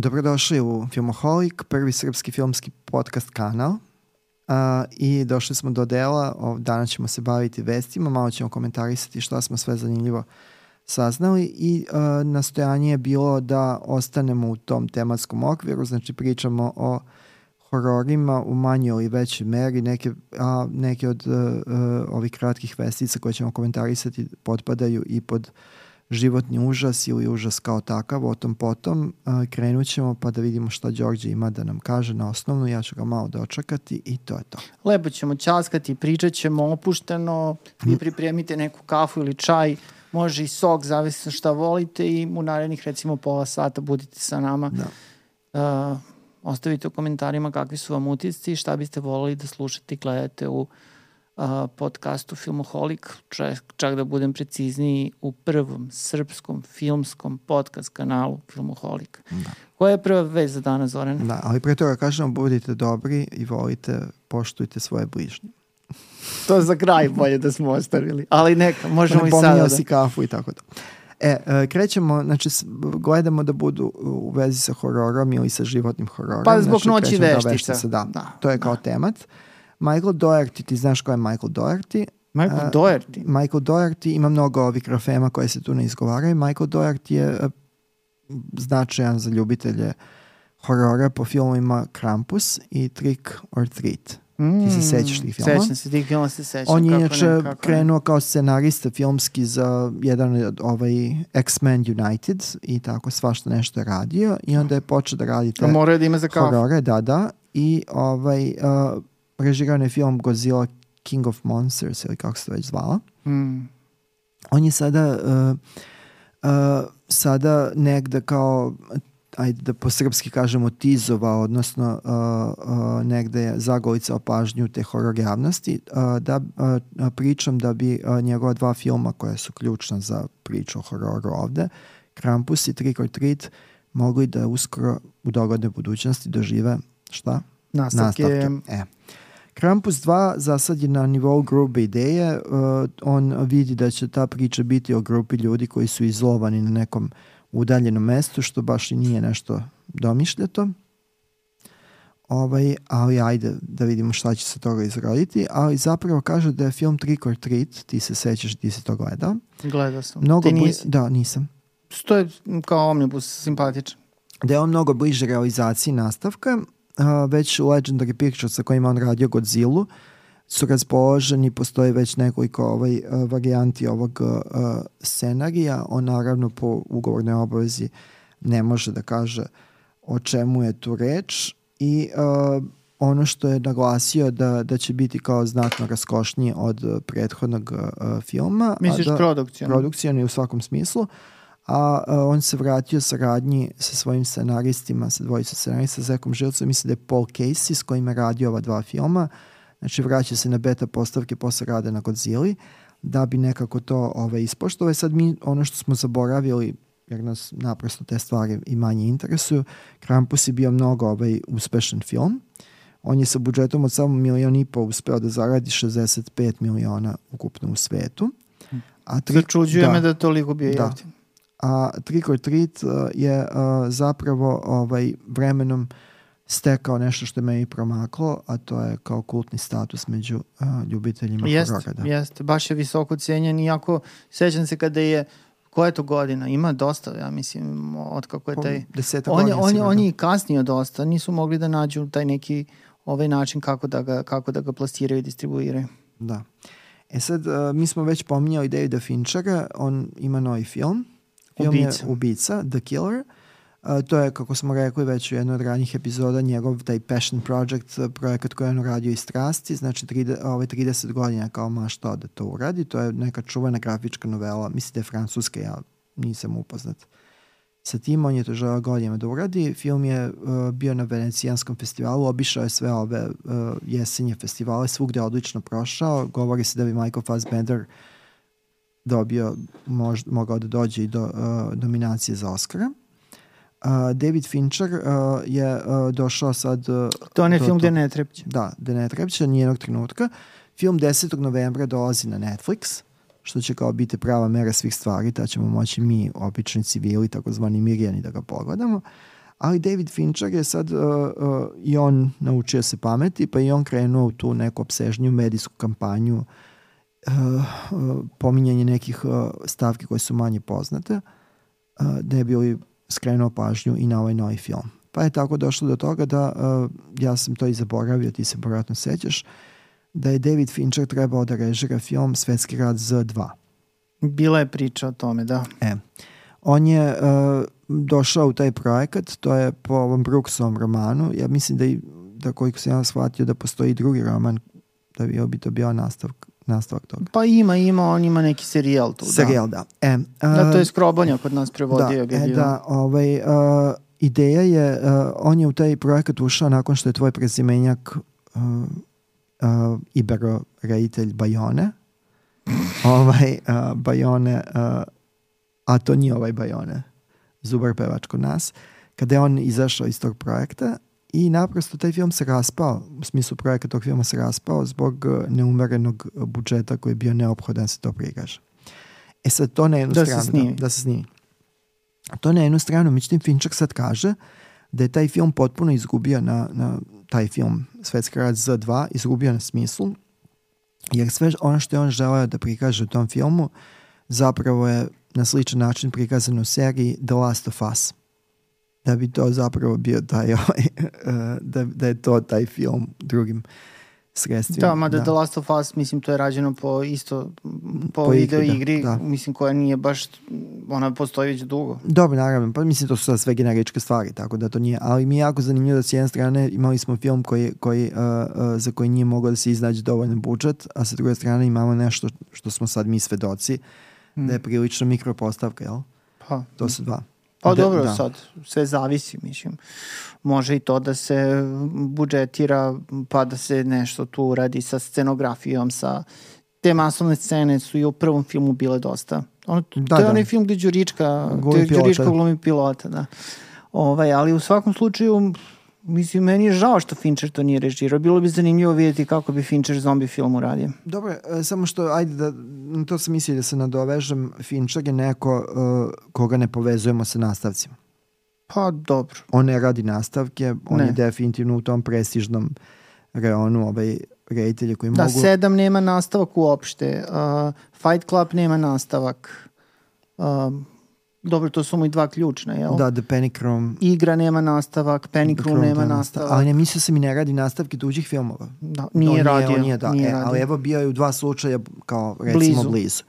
Dobrodošli u Filmoholik, prvi srpski filmski podcast kanal. Uh, I došli smo do dela, o, danas ćemo se baviti vestima, malo ćemo komentarisati šta smo sve zanimljivo saznali i uh, nastojanje je bilo da ostanemo u tom tematskom okviru, znači pričamo o hororima u manjoj ili većoj meri, neke, a, neke od uh, ovih kratkih vestica koje ćemo komentarisati potpadaju i pod uh, životni užas ili užas kao takav, o tom potom uh, krenut ćemo pa da vidimo šta Đorđe ima da nam kaže na osnovnu, ja ću ga malo dočekati i to je to. Lepo ćemo časkati, pričat ćemo opušteno, vi pripremite neku kafu ili čaj, može i sok, zavisno šta volite i u narednih recimo pola sata budite sa nama. Da. Uh, ostavite u komentarima kakvi su vam utisci i šta biste volili da slušate i gledate u podcastu Filmoholik, čak, čak da budem precizniji, u prvom srpskom filmskom podcast kanalu Filmoholik. Da. Koja je prva vez za danas, Zoran? Da, ali pre toga kažemo, budite dobri i volite, poštujte svoje bližnje. to za kraj bolje da smo ostavili. Ali neka, možemo i sada. Da... si kafu i tako da. E, e, krećemo, znači gledamo da budu u vezi sa hororom ili sa životnim hororom. Pa zbog znači, noći veštica. Da, da, da, to je kao da. temat. Michael Doherty, ti znaš ko je Michael Doherty? Michael uh, Doherty? Michael Doherty, ima mnogo ovih grafema koje se tu ne izgovaraju. Michael Doherty je uh, značajan za ljubitelje horora po filmovima Krampus i Trick or Treat. Mm, Ti se sećaš tih filmova? Sećam se, tih filmova se sećam. On je inače krenuo ne. kao scenarista filmski za jedan od ovaj X-Men United i tako svašta nešto je radio i onda je počeo da radi te Mora da ima za kafu. horore, da, da. I ovaj, uh, režirao je film Godzilla King of Monsters ili kako se to već zvala. Mm. On je sada uh, uh, sada negde kao ajde da po srpski kažemo tizova, odnosno uh, uh, negde je zagolica pažnju te horor javnosti, uh, da uh, pričam da bi uh, njegova dva filma koja su ključna za priču o hororu ovde, Krampus i Trick or Treat, mogli da uskoro u dogodne budućnosti dožive šta? Nastavke. Nastavke. E. Krampus 2 za sad je na nivou grube ideje. Uh, on vidi da će ta priča biti o grupi ljudi koji su izolovani na nekom udaljenom mestu, što baš i nije nešto domišljato. Ovaj, ali ajde da vidimo šta će se toga izroditi. Ali zapravo kaže da je film Trick or Treat, ti se sećaš, ti si to gledao. Gledao sam. Mnogo ti nisi? Da, nisam. To je kao omnibus, simpatičan. Da je on mnogo bliže realizaciji nastavka, već Legendary Pictures sa kojima on radio Godzilla su raspoloženi, postoji već nekoliko ovaj, varijanti ovog uh, scenarija. On naravno po ugovornoj obavezi ne može da kaže o čemu je tu reč i uh, ono što je naglasio da, da će biti kao znatno raskošniji od prethodnog uh, filma. Misliš da, produkcijom? Produkcijom i u svakom smislu a, a on se vratio saradnji sa svojim scenaristima, sa dvojicom scenarista, Zekom Žilcom, mislim da je Paul Casey s kojim je radio ova dva filma, znači vraća se na beta postavke posle rade na Godzilla, da bi nekako to ovaj, ispoštovao. Sad mi ono što smo zaboravili, jer nas naprosto te stvari i manje interesuju, Krampus je bio mnogo ovaj, uspešan film. On je sa budžetom od samo milion i po uspeo da zaradi 65 miliona ukupno u svetu. A tri, Začuđuje da, me da toliko bio da, jeftin a Trick or Treat uh, je uh, zapravo ovaj, vremenom stekao nešto što me i promaklo, a to je kao kultni status među uh, ljubiteljima jest, horora. Da. Jeste, baš je visoko cijenjen, iako sećam se kada je koja je to godina? Ima dosta, ja mislim, od kako je taj... Deseta on je, on, je, on je i kasnio dosta, nisu mogli da nađu taj neki ovaj način kako da ga, kako da ga plasiraju i distribuiraju. Da. E sad, uh, mi smo već pominjali Davida Finchera, on ima novi film, Film ubica. je Ubica, The Killer. Uh, to je, kako smo rekli već u jednoj od ranjih epizoda, njegov taj Passion Project, projekat koji je on uradio iz strasti, znači 30, ovaj, 30 godina kao maštao da to uradi. To je neka čuvena grafička novela, mislim da je francuska, ja nisam upoznat sa tim, on je to želeo godinama da uradi. Film je uh, bio na Venecijanskom festivalu, obišao je sve ove uh, jesenje festivale, svugde odlično prošao. Govori se da bi Michael Fassbender uh, dobio, mož, mogao da dođe i do uh, nominacije za Oscara. Uh, David Fincher uh, je uh, došao sad... Uh, to je film gde ne trepće. Da, gde ne trepće, nijednog trenutka. Film 10. novembra dolazi na Netflix, što će kao biti prava mera svih stvari, ta ćemo moći mi, obični civili, takozvani mirjani, da ga pogledamo. Ali David Fincher je sad, uh, uh, i on naučio se pameti, pa i on krenuo u tu neku obsežnju medijsku kampanju, uh, uh, pominjanje nekih uh, stavki koje su manje poznate, uh, da je bio skrenuo pažnju i na ovaj novi film. Pa je tako došlo do toga da, ja sam to i zaboravio, ti se vjerojatno sećaš, da je David Fincher trebao da režira film Svetski rad Z2. Bila je priča o tome, da. E, on je uh, došao u taj projekat, to je po ovom Brooksovom romanu, ja mislim da, i, da koliko sam ja shvatio da postoji drugi roman, da bi, bi to bio nastavak, nastavak toga. Pa ima, ima, on ima neki serijal tu. Serijal, da. da. E, uh, da, to je Skrobanja kod nas prevodio. Da, e, da, ovaj, uh, ideja je, uh, on je u taj projekat ušao nakon što je tvoj prezimenjak uh, uh, Ibero reditelj Bajone. ovaj, uh, Bajone, uh, a to nije ovaj Bajone, Zubar pevač kod nas, kada je on izašao iz tog projekta i naprosto taj film se raspao, u smislu projekta tog filma se raspao zbog neumerenog budžeta koji je bio neophodan da se to prikaže. E sad to na jednu da stranu. Se snimi. Da, da se snimi. To na jednu stranu, međutim Finčak sad kaže da je taj film potpuno izgubio na, na taj film Svetski rad za dva, izgubio na smislu, jer sve ono što je on želeo da prikaže u tom filmu zapravo je na sličan način prikazan u seriji The Last of Us. Da bi to zapravo bio taj, ovaj, da, da je to taj film drugim sredstvima. Da, mada da. The Last of Us, mislim, to je rađeno po isto, po, po video igri, igri da, da. mislim, koja nije baš, ona postoji već dugo. Dobro, naravno, pa mislim, to su sve generičke stvari, tako da to nije, ali mi je jako zanimljivo da s jedne strane imali smo film koji, koji, uh, uh, za koji nije mogao da se iznađe dovoljno budžet, a sa druge strane imamo nešto što smo sad mi svedoci, mm. da je prilično mikropostavka, jel? Pa. To su dva. Pa da, dobro, da. sad sve zavisi, mislim. Može i to da se budžetira, pa da se nešto tu uradi sa scenografijom, sa te masovne scene su i u prvom filmu bile dosta. Ono, da, to je da. onaj film gde Đurička, gde Đurička glumi pilota, da. Ovaj, ali u svakom slučaju Mislim, meni je žao što Fincher to nije režirao. Bilo bi zanimljivo vidjeti kako bi Fincher zombi film uradio. Dobro, e, samo što, ajde da, to sam mislio da se nadovežem, Fincher je neko uh, koga ne povezujemo sa nastavcima. Pa, dobro. On ne radi nastavke, on ne. je definitivno u tom prestižnom reonu ovaj reditelja koji da, mogu... Da, sedam nema nastavak uopšte. Uh, Fight Club nema nastavak. Dobro, to su mu i dva ključna, jel? Da, The Panic Room. Igra nema nastavak, Panic Room, Room nema nastavak. Ali ne mislio sam i ne radi nastavke tuđih filmova. Da, nije radio. On nije, da, nije e, radio. Ali evo bio je u dva slučaja kao recimo blizu. blizu.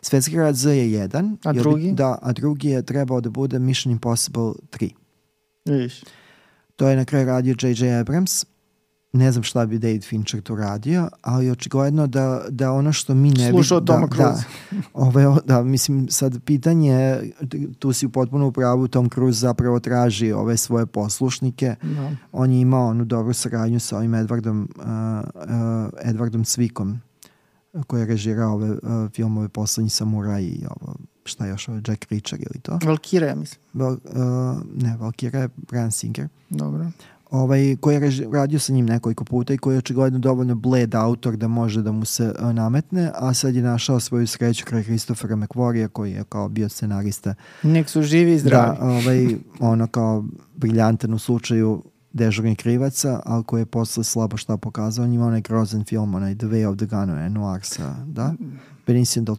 Svetski grad Z je jedan. A drugi? Bi, da, a drugi je trebao da bude Mission Impossible 3. Viš. To je na kraju radio J.J. Abrams ne znam šta bi David Fincher tu radio, ali očigledno da, da ono što mi ne vidimo... Slušao da, Toma Cruise. Da, ove, da, mislim, sad pitanje, tu si u potpuno u pravu, Tom Cruise zapravo traži ove svoje poslušnike. Da. On je imao onu dobru saradnju sa ovim Edwardom, uh, uh, Edwardom Cvikom, koji je režirao ove uh, filmove Poslednji samuraj i ovo, šta još, ovo, Jack Reacher ili to? Valkyra, ja mislim. Val, uh, ne, Valkyra je Brian Singer. Dobro ovaj, koji je radio sa njim nekoliko puta i koji je očigledno dovoljno bled autor da može da mu se uh, nametne, a sad je našao svoju sreću kraj Christophera McQuarrija koji je kao bio scenarista. Nek su živi i zdravi. Da, ovaj, ono kao briljantan u slučaju dežurnih krivaca, ali koji je posle slabo šta pokazao. On ima onaj grozan film, onaj The Way of the Gun, Noir sa, da, Benicio del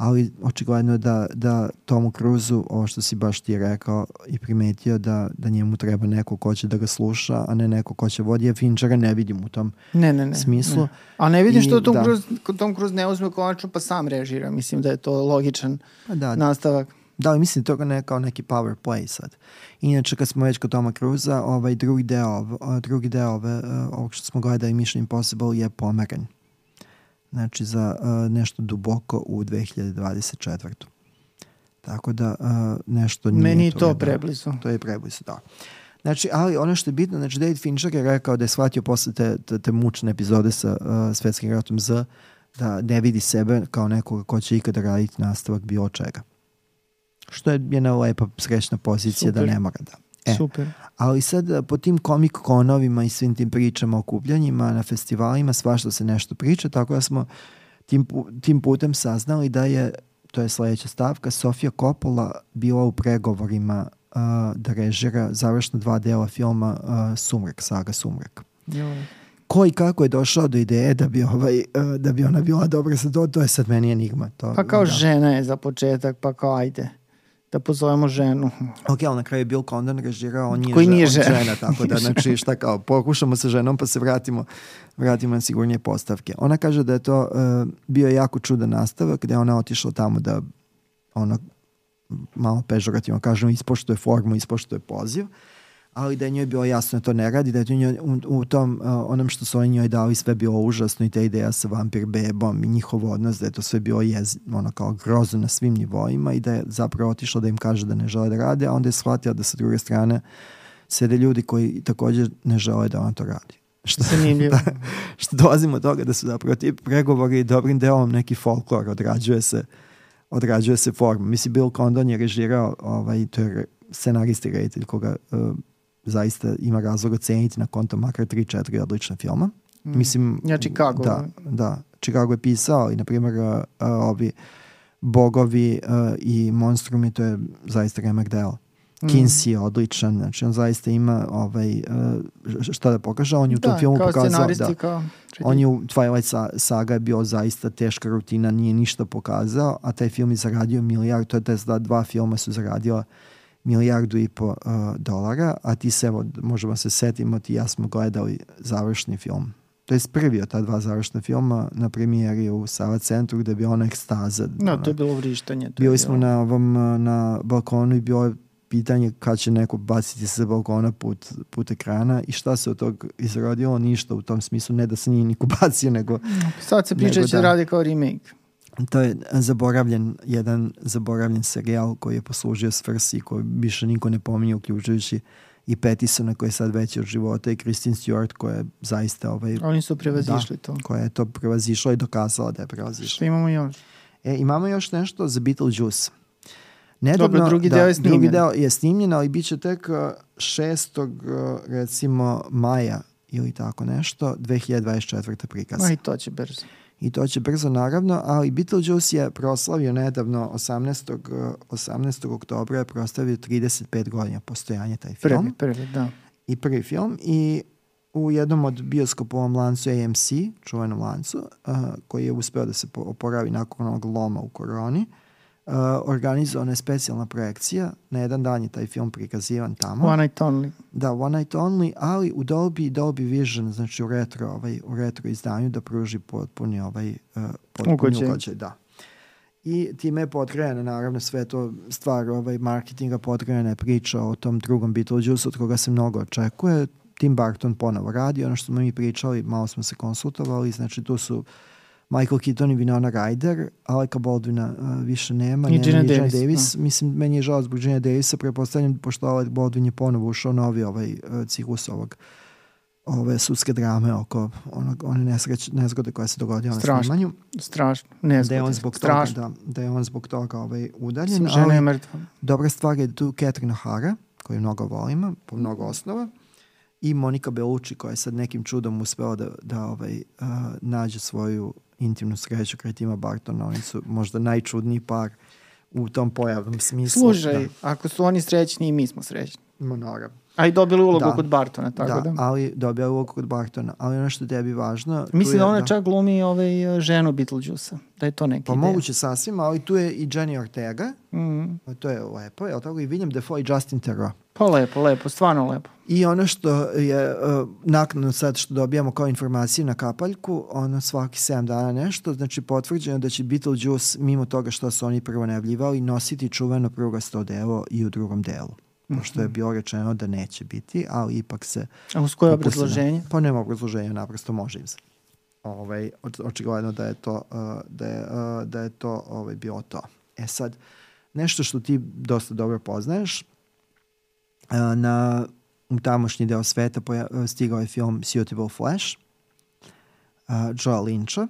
ali očigledno je da, da Tomu Cruzu, ovo što si baš ti rekao i primetio da, da njemu treba neko ko će da ga sluša, a ne neko ko će vodi, a Finchera ne vidim u tom ne, ne, ne, smislu. Ne. A ne vidim I, što Tom, da. Cruise, Tom Cruise ne uzme konačno pa sam režira, mislim da je to logičan pa da, nastavak. Da, ali mislim to ne kao neki power play sad. Inače, kad smo već kod Toma Cruza, ovaj drugi deo, drugi deo ove, ovog što smo gledali Mission Impossible je pomeren znači za uh, nešto duboko u 2024. Tako da uh, nešto nije Meni to, to da, preblizu. To je preblizu, da. Znači, ali ono što je bitno, znači David Fincher je rekao da je shvatio posle te, te, te mučne epizode sa uh, svetskim ratom Z da ne vidi sebe kao nekoga ko će ikada raditi nastavak bilo čega. Što je jedna lepa srećna pozicija da Super. da ne mora da. E, Super. Ali sad eh, po tim komik konovima i svim tim pričama, okupljanjima na festivalima, svašta se nešto priča, tako da smo tim, tim putem saznali da je, to je sledeća stavka, Sofia Coppola bila u pregovorima da režira završna dva dela filma uh, Sumrak, saga Sumrak. Joj. Ko i kako je došao do ideje da bi, ovaj, uh, da bi ona bila dobra za to, to je sad meni enigma. To, pa kao da. žena je za početak, pa kao ajde da pozovemo ženu. Ok, ali na kraju je Bill Condon režirao, on nije, Koji nije žena, žena. žena, tako da, znači, šta kao, pokušamo sa ženom pa se vratimo, vratimo na sigurnije postavke. Ona kaže da je to uh, bio jako čudan nastavak, gde je ona otišla tamo da ona malo pežorativno kažemo, ispoštuje formu, ispoštuje poziv, ali da je njoj bilo jasno da to ne radi, da je njoj, u, u tom, uh, onom što su oni njoj dali sve bilo užasno i ta ideja sa vampir bebom i njihov odnos, da je to sve bilo jez, ono kao grozno na svim nivoima i da je zapravo otišla da im kaže da ne žele da rade, a onda je shvatila da sa druge strane sede ljudi koji također ne žele da ona to radi. Što, Zanimljivo. da, što dolazimo od toga da su zapravo ti pregovori dobrim delom neki folklor, odrađuje se odrađuje se forma. Mislim, Bill Condon je režirao, ovaj, to je scenarist i reditelj koga uh, zaista ima razlog oceniti na konto makar 3-4 odlična filma. Mm. Mislim, ja Chicago. Da, da. Chicago je pisao i, na primjer, uh, ovi bogovi uh, i monstrumi, to je zaista remek delo. Mm. Kinsey je odličan, znači on zaista ima ovaj, uh, šta da pokaže, on je u da, tom filmu pokazao da, kao on je u Twilight saga je bio zaista teška rutina, nije ništa pokazao, a taj film je zaradio milijard, to je da dva filma su zaradila milijardu i po uh, dolara, a ti se, evo, možemo se setimo, ti ja smo gledali završni film. To je prvi od ta dva završna filma na premijeri u Sava centru gde bila ona ekstaza. No, to je bilo vrištanje. Bili smo na ovom, na balkonu i bilo je pitanje kad će neko baciti sa balkona put, put ekrana i šta se od tog izrodilo, ništa u tom smislu, ne da se nije niko bacio, nego... Sad se priča će da radi kao remake. To je zaboravljen, jedan zaboravljen serijal koji je poslužio svrsi, koji više niko ne pominje, uključujući i Pettisona koji je sad veći od života i Christine Stewart koja je zaista ovaj, Oni su prevazišli da, to. Koja je to prevazišla i dokazala da je prevazišla. Što imamo još? E, imamo još nešto za Beetlejuice. Nedavno, Dobro, drugi da, deo je snimljen. Drugi deo je snimljen, ali bit će tek 6. recimo maja ili tako nešto, 2024. prikaz. Ma i to će brzo. I to će brzo naravno, ali Beetlejuice je proslavio nedavno 18. 18. oktobra je proslavio 35 godina postojanja taj film. Prvi, prvi, da. I prvi film i u jednom od bioskopovom lancu AMC, čuvenom lancu, uh, koji je uspeo da se oporavi nakon onog loma u koroni, uh, organizovana je specijalna projekcija. Na jedan dan je taj film prikazivan tamo. One Night Only. Da, One Night Only, ali u Dolby, Dolby Vision, znači u retro, ovaj, u retro izdanju da pruži potpuni ovaj, uh, potpuni ugođaj. ugođaj. Da. I time je potkrejena naravno sve to stvar ovaj, marketinga, potkrejena je priča o tom drugom Beetlejuice od koga se mnogo očekuje. Tim Burton ponovo radi, ono što smo mi pričali, malo smo se konsultovali, znači tu su Michael Keaton i Winona Ryder, Aleka Baldwina uh, više nema. I Gina Davis. Davis. No. Mislim, meni je žao zbog Gina Davisa, prepostavljam, pošto Alec Baldwin je ponovo ušao novi ovaj uh, ciklus ovog ove sudske drame oko onog, one nesreć, nezgode koja se dogodila na snimanju. Strašno. Nezgode. Da je on zbog Strašno. toga, da, da je on zbog toga ovaj, udaljen. Sam žena je mrtva. Dobra stvar je tu Catherine Hara, koju mnogo volimo, po mnogo osnova i Monika Belucci koja je sad nekim čudom uspela da, da ovaj, uh, nađe svoju intimnu sreću kraj Tima Bartona. Oni su možda najčudniji par u tom pojavnom smislu. Slušaj, da. ako su oni srećni i mi smo srećni. Ma naravno. A i dobili ulogu da. kod Bartona, tako da. Da, ali dobija ulogu kod Bartona. Ali ono što tebi važno... Mislim da ona da... čak glumi ovaj, ženu Beetlejuice-a. Da je to neki Pa ideja. moguće sasvim, ali tu je i Jenny Ortega. Mm. To je lepo, je li tako? I William Defoe i Justin Theroux. Pa lepo, lepo, stvarno lepo. I ono što je uh, naknadno sad što dobijamo kao informacije na kapaljku, ono svaki 7 dana nešto, znači potvrđeno da će Beetlejuice, mimo toga što su oni prvo najavljivali, nositi čuveno prvogasto delo i u drugom delu. Pošto je bilo rečeno da neće biti, ali ipak se... A uz koje obrazloženje? Pa nema obrazloženja, naprosto može im se. Ovaj, očigledno da je to, uh, da je, uh, da je to ovaj, bilo to. E sad, nešto što ti dosta dobro poznaješ, na u tamošnji deo sveta poja, stigao je film Suitable Flash uh, Joe Lyncha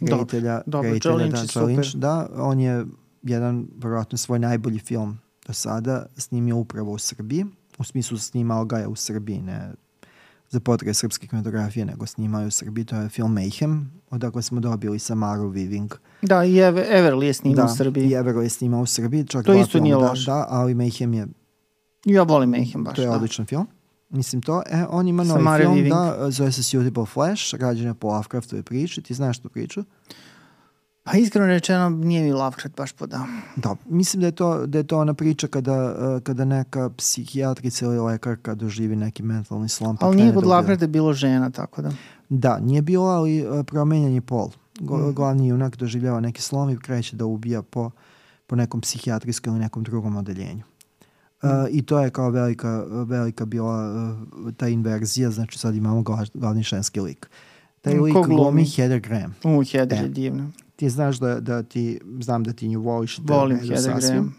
reditelja, dobro, reditelja Joe Lynch, da, Joe Lynch, da, on je jedan, verovatno, svoj najbolji film do sada snimio upravo u Srbiji. U smislu snimao ga je u Srbiji, ne za potrebe srpske kinematografije, nego snimao je u Srbiji. To je film Mayhem, odakle smo dobili Samaru Viving. Da, i Ever, Everly je snimao da, u Srbiji. i Everly je snimao u Srbiji. Čak to isto nije da, loše. Da, ali Mayhem je Ja volim Mayhem baš, To je da. odličan film. Mislim to, e, on ima novi Mare film, Viving. da, zove se Suitable Flash, rađen je po Lovecraftovoj priči, ti znaš tu priču? Pa iskreno rečeno nije mi Lovecraft baš poda. Da, mislim da je to, da je to ona priča kada, uh, kada neka psihijatrica ili lekarka doživi neki mentalni slom. pa Ali nije kod da. Lovecrafta bilo žena, tako da. Da, nije bilo, ali uh, promenjen je pol. Go, Mhm. Glavni junak doživljava neki slom i kreće da ubija po, po nekom psihijatrijskom ili nekom drugom odeljenju. Uh. I to je kao velika, velika bila uh, ta inverzija, znači sad imamo gla- glavni ženski lik. Taj Mm, lik glumi? glumi Heather Graham. U, Heather E. je divna. Ti znaš da, da ti, znam da ti nju voliš. da Volim Heather sasvim. Graham.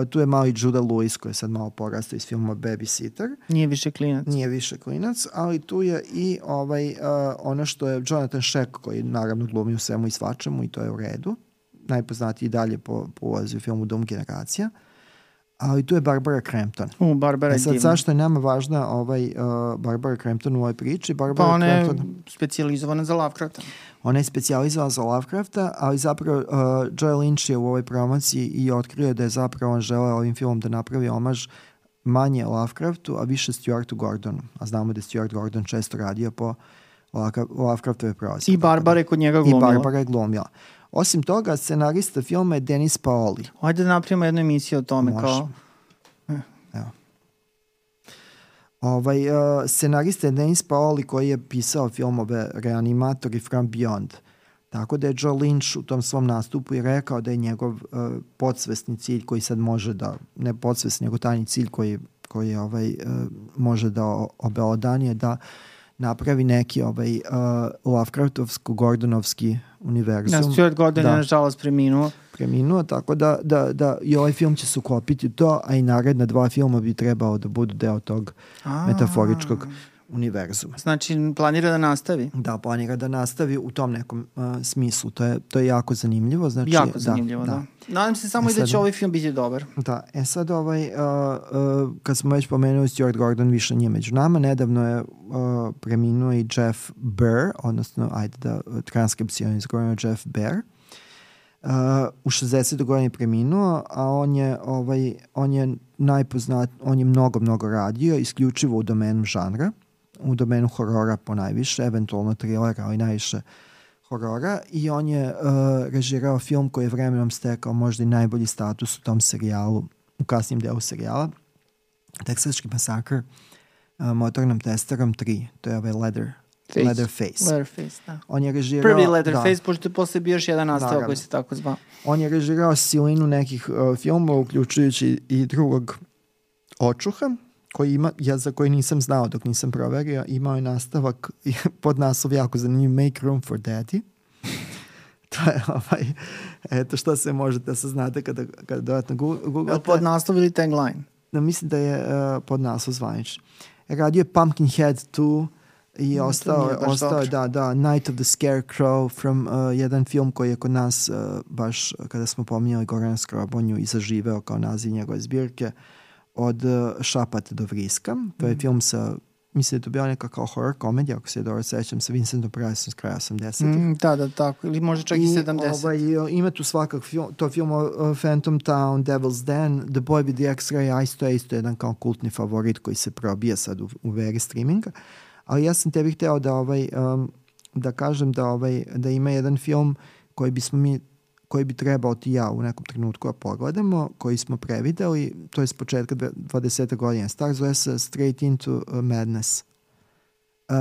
Uh, tu je mali Judah Lewis koji je sad malo porastao iz filma Babysitter. Nije više klinac. Nije više klinac, ali tu je i ovaj, uh, ono što je Jonathan Sheck koji naravno glumi u svemu i svačemu i to je u redu. Najpoznatiji dalje po, po ulazi u filmu Dom generacija. Ali tu je Barbara Crampton. U, Barbara E je sad, divna. zašto je nama važna ovaj, uh, Barbara Crampton u ovoj priči? Pa Barbara ona je Crampton, specijalizovana za Lovecrafta. ona je specijalizovala za Lovecrafta, ali zapravo uh, Joel Lynch je u ovoj promociji i otkrio da je zapravo on želeo ovim filmom da napravi omaž manje Lovecraftu, a više Stuartu Gordonu. A znamo da je Stuart Gordon često radio po Lovecra- Lovecraftove prozi. I Barbara je kod njega I glumila. Barbara je glumila. Osim toga, scenarista filma je Denis Paoli. Ajde da napravimo jednu emisiju o tome Može. kao... Ovaj, uh, scenarista je Denis Paoli koji je pisao filmove Reanimator i From Beyond. Tako da je Joe Lynch u tom svom nastupu i rekao da je njegov uh, podsvesni cilj koji sad može da, ne podsvesni, nego tajni cilj koji, koji ovaj, uh, može da o- obelodani je da napravi neki ovaj, uh, Lovecraftovsko-Gordonovski univerzum. Ja, Stuart Gordon Da. je nažalost preminuo. preminuo, tako da, da, da i ovaj film će se uklopiti u to, a i naredna dva filma bi trebao da budu deo tog A, metaforičkog univerzuma. Znači, planira da nastavi. Da, planira da nastavi u tom nekom uh, smislu. To je, to je jako zanimljivo. Znači, jako zanimljivo, da. Nadam se samo E i da će sad- ovaj film biti dobar. Da, e sad ovaj, uh, uh, kad smo već pomenuli Stuart Gordon više nije među nama, nedavno je uh, preminuo i Jeff Burr, odnosno, ajde da uh, transkripcijom izgovorimo Jeff Bear. Uh, u 60. godini je preminuo, a on je, ovaj, on je najpoznat, on je mnogo, mnogo radio, isključivo u domenu žanra, u domenu horora po najviše, eventualno trilera, ali najviše horora i on je uh, režirao film koji je vremenom stekao možda i najbolji status u tom serijalu, u kasnijem delu serijala. Teksački masakr uh, motornom testerom 3, to je ovaj Leather, Face. Leatherface. Leatherface, da. On je režirao... Prvi Leatherface, da, pošto je posle bio još jedan nastavak Naravno. koji se tako zvao. on je režirao silinu nekih uh, filmova, uključujući i drugog očuha, koji ima, ja za koji nisam znao dok nisam proverio, imao je nastavak pod naslov jako zanimljiv Make Room for Daddy. to je ovaj, eto šta se možete da saznate kada, kada dodatno googlate. pod naslov ili tagline? Da, mislim da je uh, pod naslov zvanični. Radio je Pumpkinhead 2 i to ostao, nije baš ostao je, da, da, Night of the Scarecrow from uh, jedan film koji je kod nas uh, baš uh, kada smo pominjali Gorana Skrobonju i zaživeo kao naziv njegove zbirke od uh, Šapat do Vriska. To je Mhm. film sa mislim da je to bila neka kao horror komedija, ako se dobro sećam, sa Vincentom Priceom s kraja 80-ih. Mm, da, da, tako. Ili možda čak i, 70. Ovaj, ima tu svakak film, to film uh, Phantom Town, Devil's Den, The Boy with the X-Ray Eyes, to je isto jedan kao kultni favorit koji se probija sad u, u veri streaminga. Ali ja sam tebi hteo da, ovaj, um, da kažem da, ovaj, da ima jedan film koji bismo mi koji bi trebao ti ja u nekom trenutku da pogledamo, koji smo prevideli, to je s početka dve- 20. godine star, zove se Straight into uh, Madness, uh,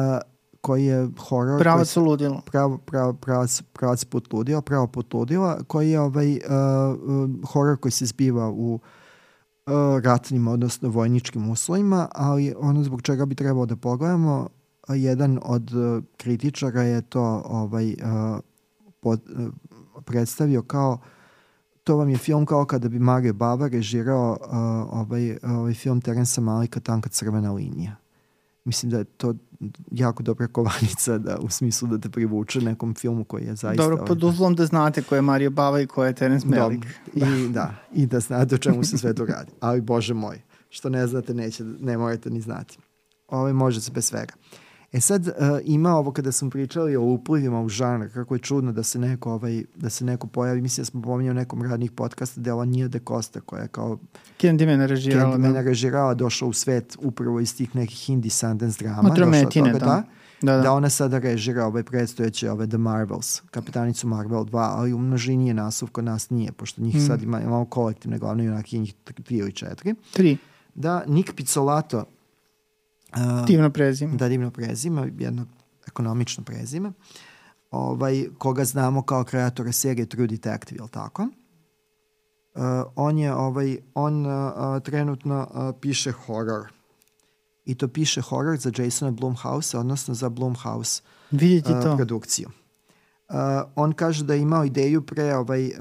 koji je horor... Pravac se- u ludilo. pravo, pravo, pravac, pravac put ludila, pravo put ludila, koji je ovaj, uh, uh, horor koji se zbiva u uh, ratnim, odnosno vojničkim uslovima, ali ono zbog čega bi trebalo da pogledamo, jedan od uh, kritičara je to ovaj, uh, pod, uh, predstavio kao to vam je film kao kada bi Mario Bava režirao uh, ovaj, ovaj film Terensa Malika Tanka crvena linija. Mislim da je to jako dobra kovanica da, u smislu da te privuče nekom filmu koji je zaista... Dobro, ovaj, pod uslovom da znate ko je Mario Bava i ko je Terence Malick. Dobro. I, da, I da znate o čemu se sve to radi. Ali, bože moj, što ne znate, neće, ne morate ni znati. Ovo može se bez svega. E sad uh, ima ovo kada smo pričali o uplivima u žanr, kako je čudno da se neko, ovaj, da se neko pojavi, mislim da smo pominjali u nekom radnih podcasta dela Nija de Costa koja je kao Candyman režirala. Candyman da. režirala, došla u svet upravo iz tih nekih Hindi Sundance drama. Matrometine, da. da. Da, da. da ona sada režira ovaj predstojeće ove The Marvels, kapitanicu Marvel 2, ali u množini je naslov kod nas nije, pošto njih mm. sad ima, imamo kolektivne glavne junake, njih tri ili četiri. Tri. Da, Nick Pizzolato Uh, divno prezime. Da, divno prezime, jedno ekonomično prezime. Ovaj, koga znamo kao kreatora serije True Detective, je tako? Uh, on je ovaj on uh, trenutno uh, piše horror. I to piše horror za Jasona Blumhouse, odnosno za Blumhouse Vidite to. produkciju. Uh, on kaže da je imao ideju pre ovaj, uh,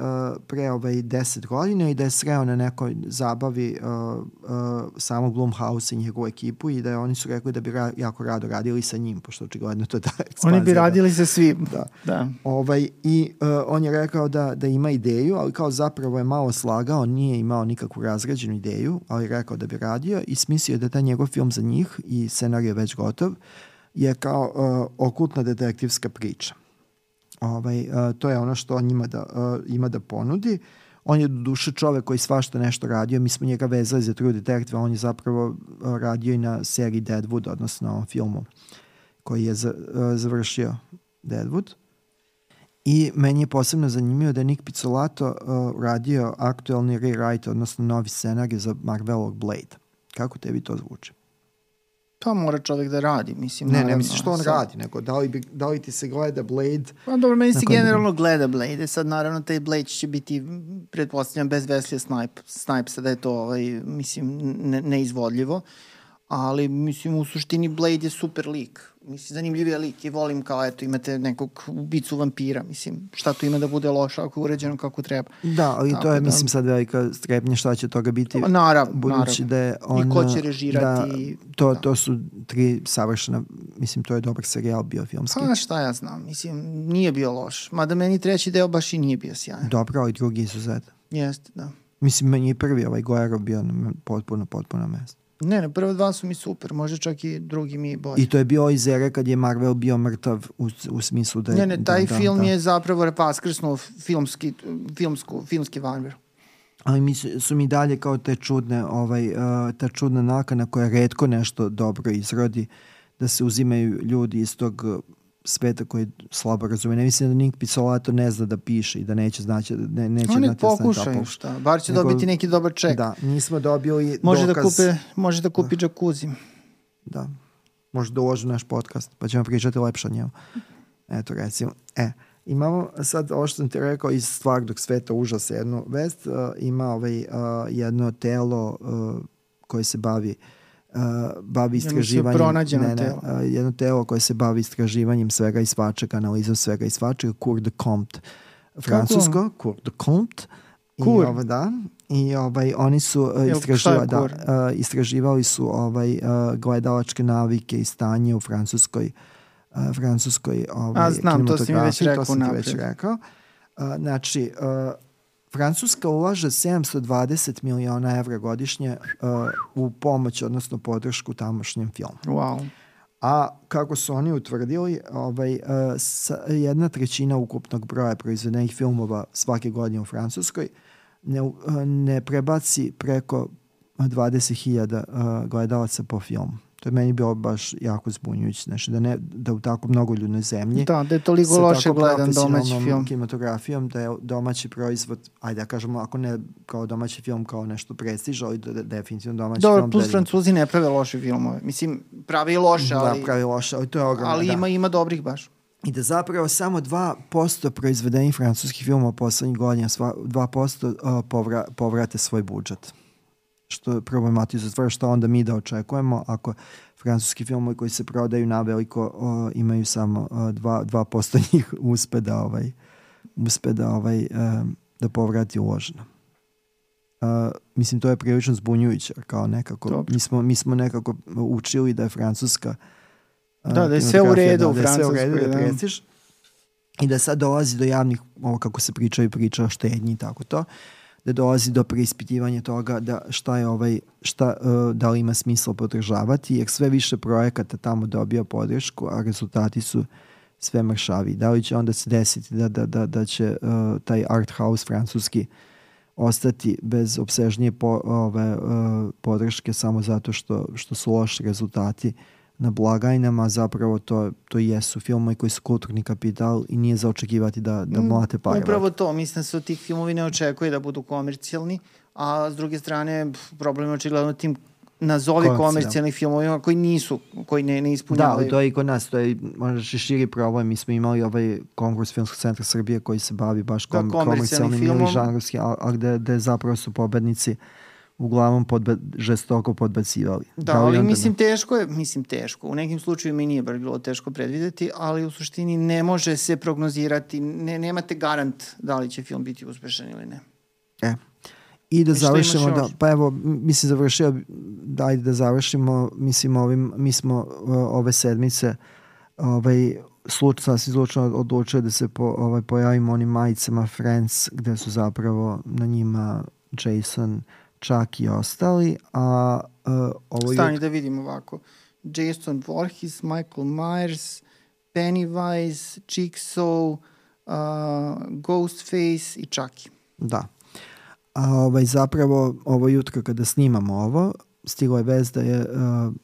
pre ovaj 10 godina i da je sreo na nekoj zabavi uh, uh, samog Blumhouse i njegovu ekipu i da je, oni su rekli da bi ra jako rado radili sa njim, pošto očigledno to je ekspanzija. Oni bi radili da, sa svim. Da. da. Ovaj, I uh, on je rekao da, da ima ideju, ali kao zapravo je malo slagao, nije imao nikakvu razgrađenu ideju, ali rekao da bi radio i smislio da ta njegov film za njih i scenarij je već gotov, je kao uh, okultna detektivska priča Ovaj, uh, to je ono što on ima da, uh, ima da ponudi. On je do duše čovek koji svašta nešto radio. Mi smo njega vezali za True Detective, on je zapravo uh, radio i na seriji Deadwood, odnosno filmu koji je za, uh, završio Deadwood. I meni je posebno zanimljivo da je Nick Pizzolato uh, radio aktuelni rewrite, odnosno novi scenarij za Marvelog Blade. Kako tebi to zvuči? To mora čovek da radi, mislim. Ne, naravno, ne mislim što on sad. radi, nego da li, bi, da li ti se gleda Blade... Pa dobro, meni se generalno gleda Blade, sad naravno taj Blade će biti, pretpostavljam, bez Wesley Snipe, Snipesa, da je to, ovaj, mislim, ne, neizvodljivo, ali, mislim, u suštini Blade je super lik mislim, zanimljiv je lik i volim kao, eto, imate nekog ubicu vampira, mislim, šta tu ima da bude loše ako je uređeno kako treba. Da, ali Tako to je, da, mislim, sad velika strepnja šta će toga biti. Naravno, budući naravno. da je on... I ko će režirati. Da, to, da. to su tri savršena, mislim, to je dobar serijal bio filmski. Pa šta ja znam, mislim, nije bio loš. Mada meni treći deo baš i nije bio sjajan. Dobro, ali drugi izuzet. Jeste, da. Mislim, meni je prvi ovaj Gojaro bio na potpuno, potpuno mesto. Ne, ne, prve dva su mi super, može čak i drugi mi bolji. I to je bio iz ere kad je Marvel bio mrtav u, u smislu da je... Ne, ne, taj da, film da, je zapravo repaskrsnuo filmski, filmsku, filmski vanver. Ali mi su, su mi dalje kao te čudne, ovaj, uh, ta čudna nakana koja redko nešto dobro izrodi, da se uzimaju ljudi iz tog sveta koji slabo razume. Ne mislim da Nick Pizzolato ne zna da piše i da neće znači ne, neće Oni znati pokušaju da šta, bar će Nego, dobiti neki dobar ček. Da, nismo dobili može da dokaz. Da kupe, može da kupi da. džakuzi. Da, može da uloži naš podcast, pa ćemo pričati lepše o njemu. Eto, recimo. E, imamo sad ovo što sam ti rekao iz stvarnog sveta užasa jednu vest. Uh, ima ovaj, uh, jedno telo uh, koje se bavi uh, uh, bavi istraživanjem ne, ne, telo. Uh, jedno telo koje se bavi istraživanjem svega i svačega, analizom svega i svačega, Cour de Comte francusko, Cour de Comte Kur. I, ovaj, da, i ovaj, oni su uh, istraživa, da, uh, istraživali su ovaj, uh, gledalačke navike i stanje u francuskoj uh, francuskoj ovaj, A znam, to si mi već rekao to sam ti već rekao. Uh, znači, uh, Francuska ulaže 720 miliona evra godišnje uh, u pomoć, odnosno podršku tamošnjem filmu. Wow. A kako su oni utvrdili, ovaj, uh, jedna trećina ukupnog broja proizvedenih filmova svake godine u Francuskoj ne, uh, ne prebaci preko 20.000 uh, gledalaca po filmu. To je meni bilo baš jako zbunjujuće, znači da, ne, da u tako mnogo ljudnoj zemlji da, da je toliko loše gledan domaći film. kinematografijom, da je domaći proizvod, ajde da kažemo, ako ne kao domaći film, kao nešto prestiž, ali da, da, definitivno domaći Dobar, film. plus da Francuzi ne prave loše filmove. Mislim, pravi loše, da, ali... Da, pravi loše, ali to je ogromno. Ali da. ima, ima dobrih baš. I da zapravo samo 2% proizvedenih francuskih filmova poslednjih godina, 2% uh, povra, povrate svoj budžet što je problematizuje stvar, što onda mi da očekujemo ako francuski filmovi koji se prodaju na veliko o, imaju samo o, 2%, 2% njih uspe da ovaj uspe da ovaj um, da povrati uloženo. Uh, mislim to je prilično zbunjujuće kao nekako Dobro. mi smo, mi smo nekako učili da je francuska uh, da, da je sve u redu da, da je sve u redu da, da i da sad dolazi do javnih ovo kako se pričaju priča o štednji i tako to da dolazi do preispitivanja toga da šta je ovaj, šta, uh, da li ima smisla podržavati, jer sve više projekata tamo dobija podršku, a rezultati su sve mršavi. Da li će onda se desiti da, da, da, da će uh, taj art house francuski ostati bez obsežnije po, ove, uh, podrške samo zato što, što su loši rezultati uh, na blagajnama, zapravo to, to jesu filmovi koji su kulturni kapital i nije za očekivati da, da mm, mlate pare. Upravo to, mislim da se od tih filmovi ne očekuje da budu komercijalni, a s druge strane problem je očigledno tim nazovi komercijalnih filmovima koji nisu, koji ne, ne ispunjavaju. Da, to je i kod nas, to je možda širi problem. Mi smo imali ovaj konkurs Filmskog centra Srbije koji se bavi baš kom, da, komercijalnim ili žanrovski, a, a gde, gde zapravo su pobednici uh, uglavnom podba, žestoko podbacivali. Da, da ali mislim teško je, mislim teško. U nekim slučajima i nije baš bilo teško predvideti, ali u suštini ne može se prognozirati, ne, nemate garant da li će film biti uspešan ili ne. E, I da završimo, da, pa evo, mislim završio, da, ajde da završimo, mislim ovim, mi smo uh, ove sedmice ovaj, sluč, sasvim slučajno odlučio da se po, ovaj, pojavimo onim majicama Friends, gde su zapravo na njima Jason, čak i ostali, a uh, ovo Stani je... da vidim ovako. Jason Voorhees, Michael Myers, Pennywise, Jigsaw, uh, Ghostface i Chucky. Da. A ovaj, zapravo, ovo jutro kada snimamo ovo, stigla je vez da je uh,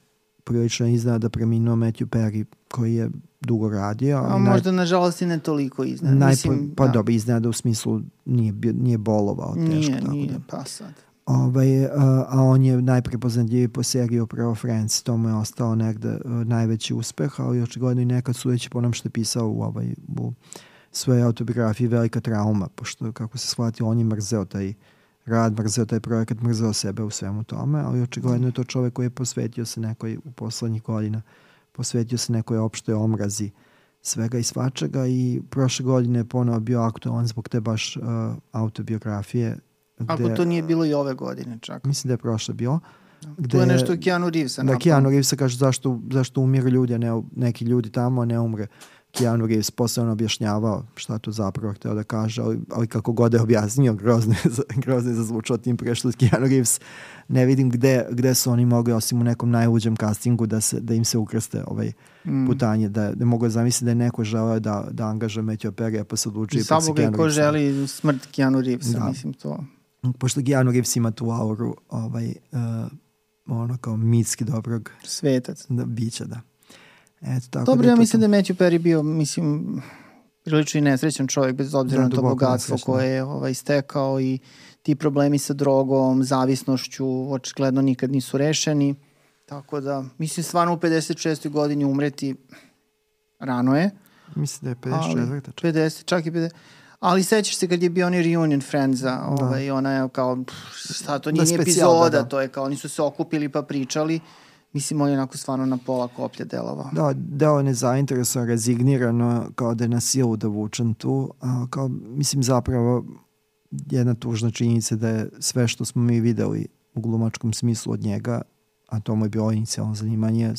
prilično iznada preminuo Matthew Perry, koji je dugo radio. A možda, naj... nažalost, i ne toliko iznada. Najpo, Mislim, pa da. dobro, iznada u smislu nije, nije bolovao teško. Nije, tako nije, da. pa sad. Ovaj, a, a on je najprepoznatljiviji po seriji upravo Friends, to mu je ostao negde najveći uspeh, ali očigledno i nekad sudeći po onom što je pisao u, ovaj, u svojoj autobiografiji velika trauma, pošto kako se shvati on je mrzeo taj rad, mrzeo taj projekat, mrzeo sebe u svemu tome, ali očigledno je to čovek koji je posvetio se nekoj u poslednjih godina, posvetio se nekoj opštoj omrazi svega i svačega i prošle godine je ponovo bio aktualan zbog te baš uh, autobiografije Gde, Ako to nije bilo i ove godine čak. Mislim da je prošle bilo. Gde, to je nešto Keanu Reevesa. Da, Keanu Reevesa kaže zašto, zašto umiru ljudi, a ne neki ljudi tamo, a ne umre. Keanu Reeves posle on objašnjavao šta to zapravo hteo da kaže, ali, ali kako god je objasnio, grozno je, grozno je zazvučao tim prešli Keanu Reeves. Ne vidim gde, gde su oni mogli, osim u nekom najluđem castingu, da, se, da im se ukrste ovaj mm. putanje, da, da mogu da zamisliti da je neko želeo da, da angažuje Matthew Perry, pa se odlučuje. I samo ga ko želi smrt Keanu Reevesa, da. mislim to pošto Keanu Reeves ima tu auru ovaj, uh, ono kao mitski dobrog svetac. Da, bića, da. Eto, tako Dobro, da ja mislim to... da je Matthew Perry bio, mislim, prilično i nesrećan čovjek bez obzira da, na to bogatstvo nesrećno. koje je ovaj, stekao i ti problemi sa drogom, zavisnošću, očigledno nikad nisu rešeni. Tako da, mislim, stvarno u 56. godini umreti rano je. Mislim da je 54. Ali, 50, čak i 50. Ali sećaš se kad je bio onaj reunion Friendsa, da. ovaj, ona je kao, šta to nije da, epizoda, da. to je kao, oni su se okupili pa pričali. Mislim, on je onako stvarno na pola koplja delovao. Da, deo je nezainteresovan, rezignirano, kao da je na silu da vučem tu. A, kao, mislim, zapravo, jedna tužna činjenica da je sve što smo mi videli u glumačkom smislu od njega, a to mu je bilo inicijalno zanimanje,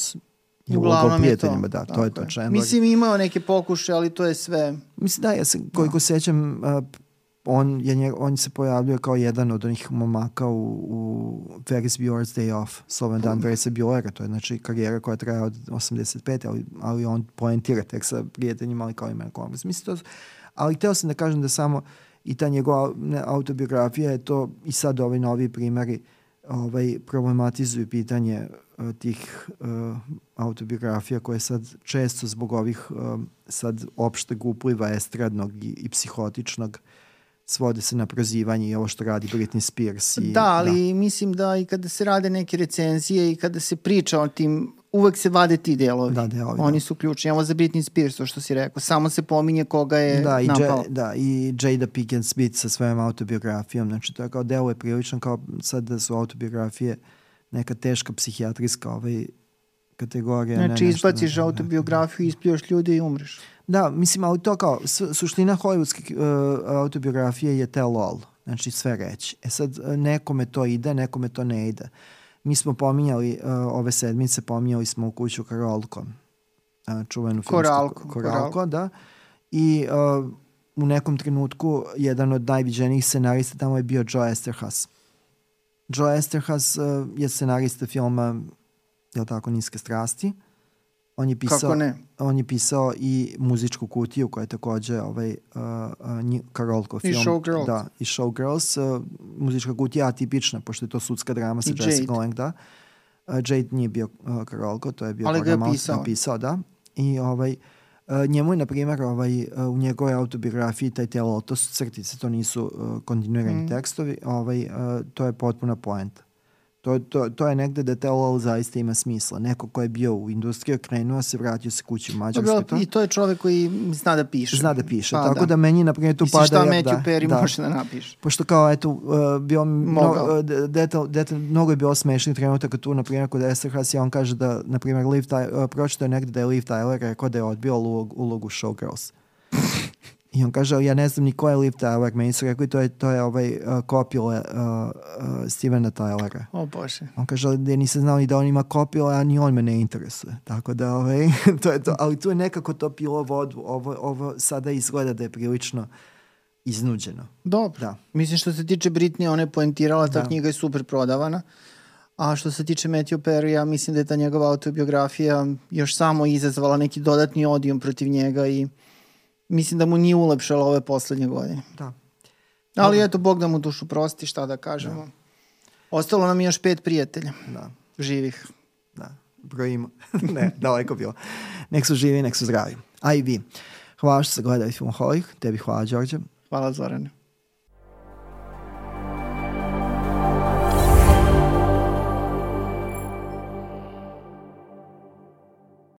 I uglavnom je to. Da, to je to Chandler. Mislim imao neke pokuše, ali to je sve... Mislim da, ja se, koliko da. sećam, uh, on, je on se pojavljuje kao jedan od onih momaka u, u Ferris Bueller's Day Off, Sloven dan Ferrisa Buellera, to je znači karijera koja traje od 85. Ali, ali on poentira tek sa prijateljima, ali kao ima komis. Mislim to, ali hteo sam da kažem da samo i ta njegova autobiografija je to i sad ovi novi primeri ovaj, problematizuju pitanje tih uh, autobiografija koje sad često zbog ovih uh, sad opšteg upliva estradnog i, i psihotičnog svode se na prozivanje i ovo što radi Britney Spears. I, da, ali da. mislim da i kada se rade neke recenzije i kada se priča o tim, uvek se vade ti delovi. Da, delovi. Oni da. su ključni. Evo za Britney Spears, to što si rekao. Samo se pominje koga je da, i napao. da, i Jada Pinkett Smith sa svojom autobiografijom. Znači, to je kao delo je prilično kao sad da su autobiografije uh, neka teška psihijatrijska ovaj, kategorija. Znači, ne, izbaciš ne, autobiografiju, ne. ispljuš ljude i umreš. Da, mislim, ali to kao, suština hollywoodske uh, autobiografije je tell all. Znači, sve reći. E sad, nekome to ide, nekome to ne ide. Mi smo pominjali, uh, ove sedmice, pominjali smo u kuću Karolko. Uh, čuvenu filmsku. Koralko. Koralko, da. I uh, u nekom trenutku jedan od najviđenijih scenarista tamo je bio Joe Esterhas. Joe Esterhas uh, je scenarista filma je tako, Niske strasti. On je pisao, Kako ne? On je pisao i muzičku kutiju koja je takođe ovaj, uh, uh, Karolko film. I Showgirls. Da, i Showgirls. Uh, muzička kutija atipična, pošto je to sudska drama sa Jessica. Lange, da. Uh, Jade nije bio uh, Karolko, to je bio Ali ga je pisao. napisao, da. I ovaj, uh, njemu je, na primjer, ovaj, uh, u njegovoj autobiografiji taj telo, to su crtice, to nisu uh, kontinuirani Mm. tekstovi, ovaj, uh, to je potpuna poenta. To, to, to je negde da telo zaista ima smisla. Neko ko je bio u industriji, krenuo se, vratio se kući u Mađarskoj. Dobro, To, I to je čovek koji zna da piše. zna da piše. Pa, tako da. meni, na primjer, tu Misliš pada... šta ja- Matthew da, Perry da. može da napiše? Pošto kao, eto, uh, bio Mogao. uh, detal, detal, mnogo je bilo smešnih trenutaka tu, na primjer, kod Esterhas i on kaže da, na primjer, Liv Tyler, uh, pročito je negde da je Liv Tyler rekao da je odbio ulogu, ulogu Showgirls. I on kaže, ja ne znam ni ko je Liv Tyler, meni su rekli to je, to je ovaj uh, kopile uh, uh, Stevena Tylera. O Bože. On kaže ali da nisam znao ni da on ima kopiju, a ni on me ne interesuje. Tako da, ovaj, to je to. Ali tu je nekako to pilo vodu. Ovo, ovo sada izgleda da je prilično iznuđeno. Dobro. Da. Mislim što se tiče Britney, ona je poentirala, ta Da. knjiga je super prodavana. A što se tiče Matthew Perry, ja mislim da je ta njegova autobiografija još samo izazvala neki dodatni odijum protiv njega i mislim da mu nije ulepšala ove poslednje godine. Da. Ali eto, Bog da mu dušu prosti, šta da kažemo. Ostalo nam je još pet prijatelja Da. živih. Da. Brojimo. ne, daleko bilo. Nek su živi, nek su zdravi. A i vi. Hvala što ste gledali Filmoholik. Tebi hvala, Đorđe. Hvala Zorane.